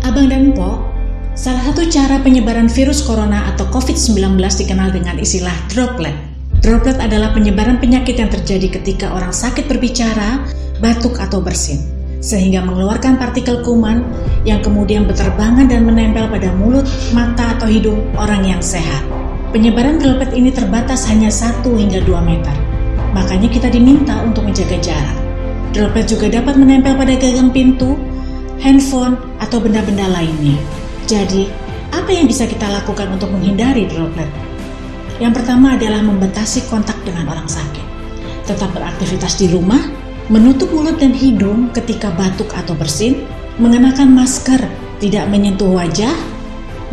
Abang dan Po, salah satu cara penyebaran virus corona atau COVID-19 dikenal dengan istilah droplet. Droplet adalah penyebaran penyakit yang terjadi ketika orang sakit berbicara, batuk atau bersin, sehingga mengeluarkan partikel kuman yang kemudian berterbangan dan menempel pada mulut, mata, atau hidung orang yang sehat. Penyebaran droplet ini terbatas hanya 1 hingga 2 meter. Makanya kita diminta untuk menjaga jarak. Droplet juga dapat menempel pada gagang pintu, handphone, atau benda-benda lainnya. Jadi, apa yang bisa kita lakukan untuk menghindari droplet? Yang pertama adalah membatasi kontak dengan orang sakit. Tetap beraktivitas di rumah, menutup mulut dan hidung ketika batuk atau bersin, mengenakan masker, tidak menyentuh wajah,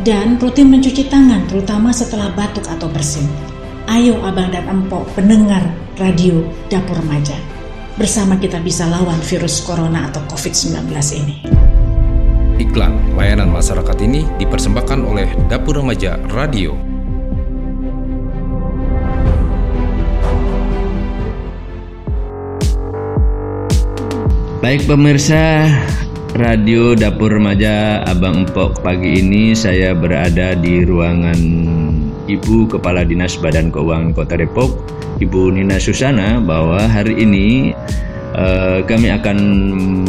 dan rutin mencuci tangan terutama setelah batuk atau bersin. Ayo abang dan empok pendengar radio Dapur Remaja. Bersama kita bisa lawan virus corona atau COVID-19 ini. Iklan layanan masyarakat ini dipersembahkan oleh Dapur Remaja Radio. Baik pemirsa Radio Dapur Remaja Abang Empok pagi ini saya berada di ruangan Ibu Kepala Dinas Badan Keuangan Kota Depok Ibu Nina Susana bahwa hari ini uh, kami akan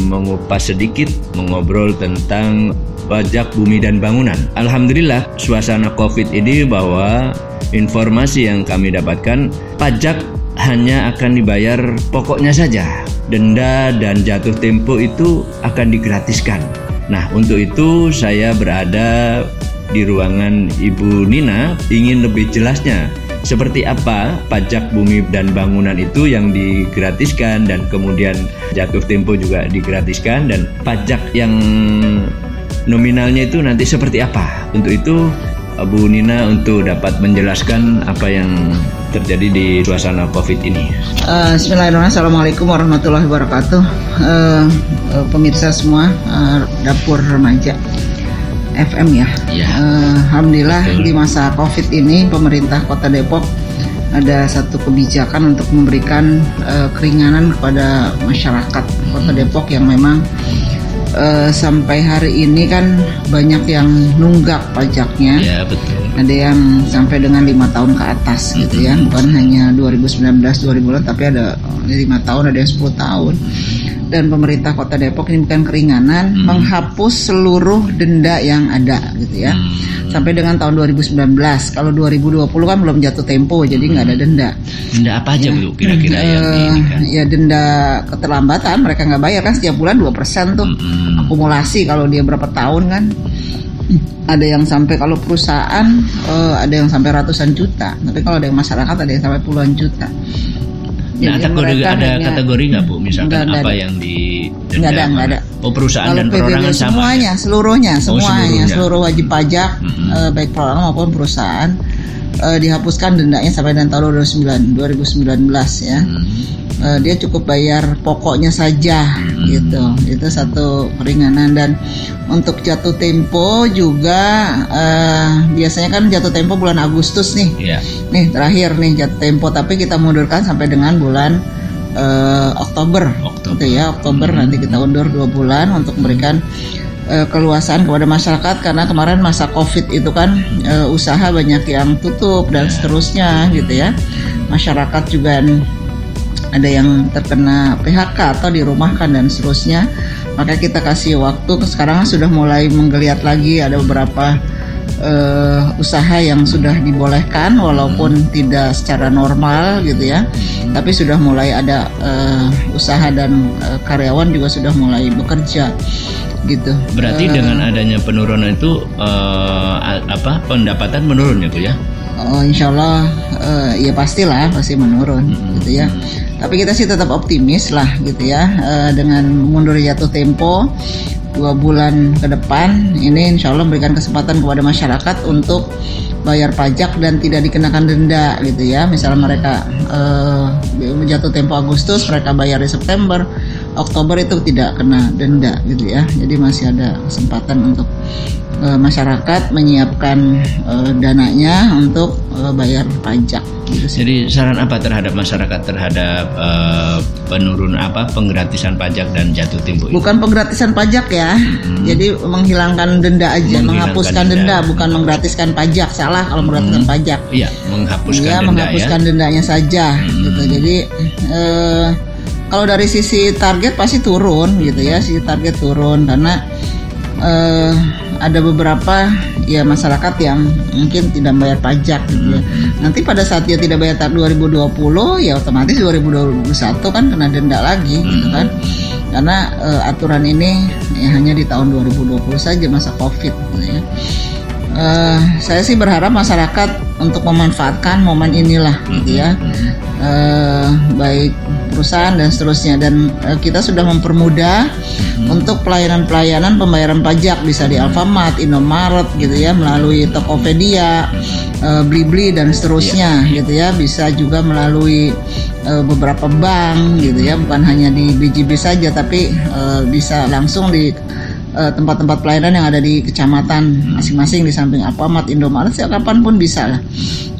mengupas sedikit mengobrol tentang pajak bumi dan bangunan. Alhamdulillah suasana Covid ini bahwa informasi yang kami dapatkan pajak hanya akan dibayar pokoknya saja. Denda dan jatuh tempo itu akan digratiskan. Nah, untuk itu saya berada di ruangan Ibu Nina ingin lebih jelasnya seperti apa pajak bumi dan bangunan itu yang digratiskan dan kemudian jatuh tempo juga digratiskan dan pajak yang nominalnya itu nanti seperti apa. Untuk itu Bu Nina untuk dapat menjelaskan apa yang terjadi di suasana COVID ini. Uh, Bismillahirrahmanirrahim. Assalamualaikum warahmatullahi wabarakatuh. Uh, uh, pemirsa semua uh, dapur remaja FM ya. ya. Uh, Alhamdulillah Betul. di masa COVID ini pemerintah Kota Depok ada satu kebijakan untuk memberikan uh, keringanan kepada masyarakat Kota hmm. Depok yang memang uh, sampai hari ini kan banyak yang nunggak pajaknya. Ya betul. Ada yang sampai dengan lima tahun ke atas gitu ya, bukan hanya 2019 2000 tapi ada lima tahun, ada yang 10 tahun. Dan pemerintah Kota Depok ini bukan keringanan, hmm. menghapus seluruh denda yang ada gitu ya. Hmm. Sampai dengan tahun 2019. Kalau 2020 kan belum jatuh tempo, jadi nggak hmm. ada denda. Denda apa aja ya. Bu kira-kira yang ini kan? Ya denda keterlambatan mereka nggak bayar kan setiap bulan 2% tuh. Hmm akumulasi kalau dia berapa tahun kan ada yang sampai kalau perusahaan uh, ada yang sampai ratusan juta tapi kalau ada yang masyarakat ada yang sampai puluhan juta Nah, kategori, ada hanya, kategori nggak bu? Misalkan enggak, apa yang di nggak ada, nggak ada. Oh perusahaan Kalau dan perorangan sama. Semuanya, seluruhnya, oh, semuanya, oh, seluruh wajib pajak, mm -hmm. uh, baik perorangan maupun perusahaan uh, dihapuskan dendanya sampai dengan tahun 2019, 2019 ya. Mm -hmm uh, dia cukup bayar pokoknya saja hmm. gitu itu satu keringanan dan untuk jatuh tempo juga uh, biasanya kan jatuh tempo bulan Agustus nih yeah. nih terakhir nih jatuh tempo tapi kita mundurkan sampai dengan bulan uh, Oktober, Oktober. Gitu ya Oktober hmm. nanti kita undur dua bulan untuk memberikan uh, keluasan kepada masyarakat karena kemarin masa Covid itu kan uh, usaha banyak yang tutup dan ya. seterusnya gitu ya masyarakat juga ada yang terkena PHK atau dirumahkan dan seterusnya maka kita kasih waktu sekarang sudah mulai menggeliat lagi ada beberapa uh, usaha yang sudah dibolehkan walaupun hmm. tidak secara normal gitu ya hmm. tapi sudah mulai ada uh, usaha dan uh, karyawan juga sudah mulai bekerja gitu berarti uh, dengan adanya penurunan itu uh, apa pendapatan menurun ya bu ya Oh, insya Allah uh, ya pastilah pasti menurun hmm. gitu ya. Tapi kita sih tetap optimis lah gitu ya uh, dengan mundur jatuh tempo dua bulan ke depan ini insya Allah memberikan kesempatan kepada masyarakat untuk bayar pajak dan tidak dikenakan denda gitu ya. Misalnya mereka uh, jatuh tempo Agustus mereka bayar di September Oktober itu tidak kena denda gitu ya. Jadi masih ada kesempatan untuk uh, masyarakat menyiapkan uh, dananya untuk uh, bayar pajak. Gitu Jadi saran apa terhadap masyarakat terhadap uh, penurun apa penggratisan pajak dan jatuh tempo? Bukan penggratisan pajak ya. Hmm. Jadi menghilangkan denda aja, menghilangkan menghapuskan denda. denda, bukan menggratiskan pajak. Salah kalau menggratiskan hmm. pajak. Iya, menghapuskan ya, denda menghapuskan ya. dendanya saja hmm. gitu. Jadi uh, kalau dari sisi target pasti turun gitu ya, sisi target turun karena uh, ada beberapa ya masyarakat yang mungkin tidak bayar pajak gitu ya. Nanti pada saat dia tidak bayar tak 2020 ya otomatis 2021 kan kena denda lagi gitu kan. Karena uh, aturan ini ya hanya di tahun 2020 saja masa Covid gitu ya. Uh, saya sih berharap masyarakat untuk memanfaatkan momen inilah gitu ya. Uh, baik perusahaan dan seterusnya dan uh, kita sudah mempermudah hmm. untuk pelayanan-pelayanan pembayaran pajak bisa di Alfamart, Indomaret gitu ya melalui Tokopedia, uh, Blibli dan seterusnya yeah. gitu ya bisa juga melalui uh, beberapa bank gitu ya bukan hanya di BJB saja tapi uh, bisa langsung di tempat-tempat pelayanan yang ada di kecamatan masing-masing di samping Alfamart, Indomaret ya kapan pun bisa lah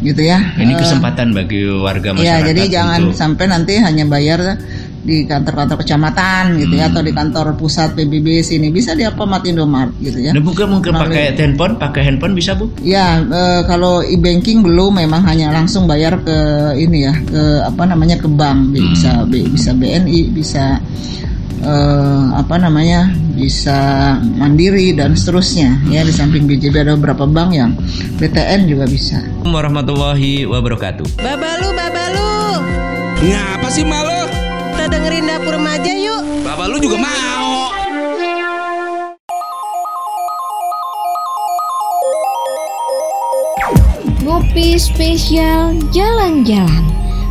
gitu ya. Ini kesempatan bagi warga masyarakat. Ya, jadi jangan untuk... sampai nanti hanya bayar di kantor-kantor kecamatan gitu ya atau di kantor pusat PBB sini bisa di apa mati Indomaret gitu ya. Nah, mungkin mungkin pakai handphone, pakai handphone bisa bu? Ya e, kalau e-banking belum memang hanya langsung bayar ke ini ya ke apa namanya ke bank bisa hmm. bisa BNI bisa uh, apa namanya bisa mandiri dan seterusnya ya di samping BJB ada beberapa bank yang BTN juga bisa. Warahmatullahi wabarakatuh. Babalu, babalu. Ngapa sih malu? Kita dengerin dapur remaja yuk. Babalu juga mau. Ngopi spesial jalan-jalan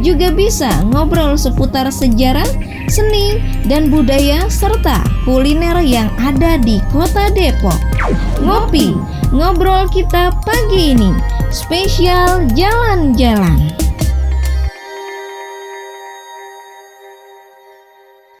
juga bisa ngobrol seputar sejarah, seni, dan budaya serta kuliner yang ada di Kota Depok. Ngopi, ngobrol kita pagi ini, spesial jalan-jalan.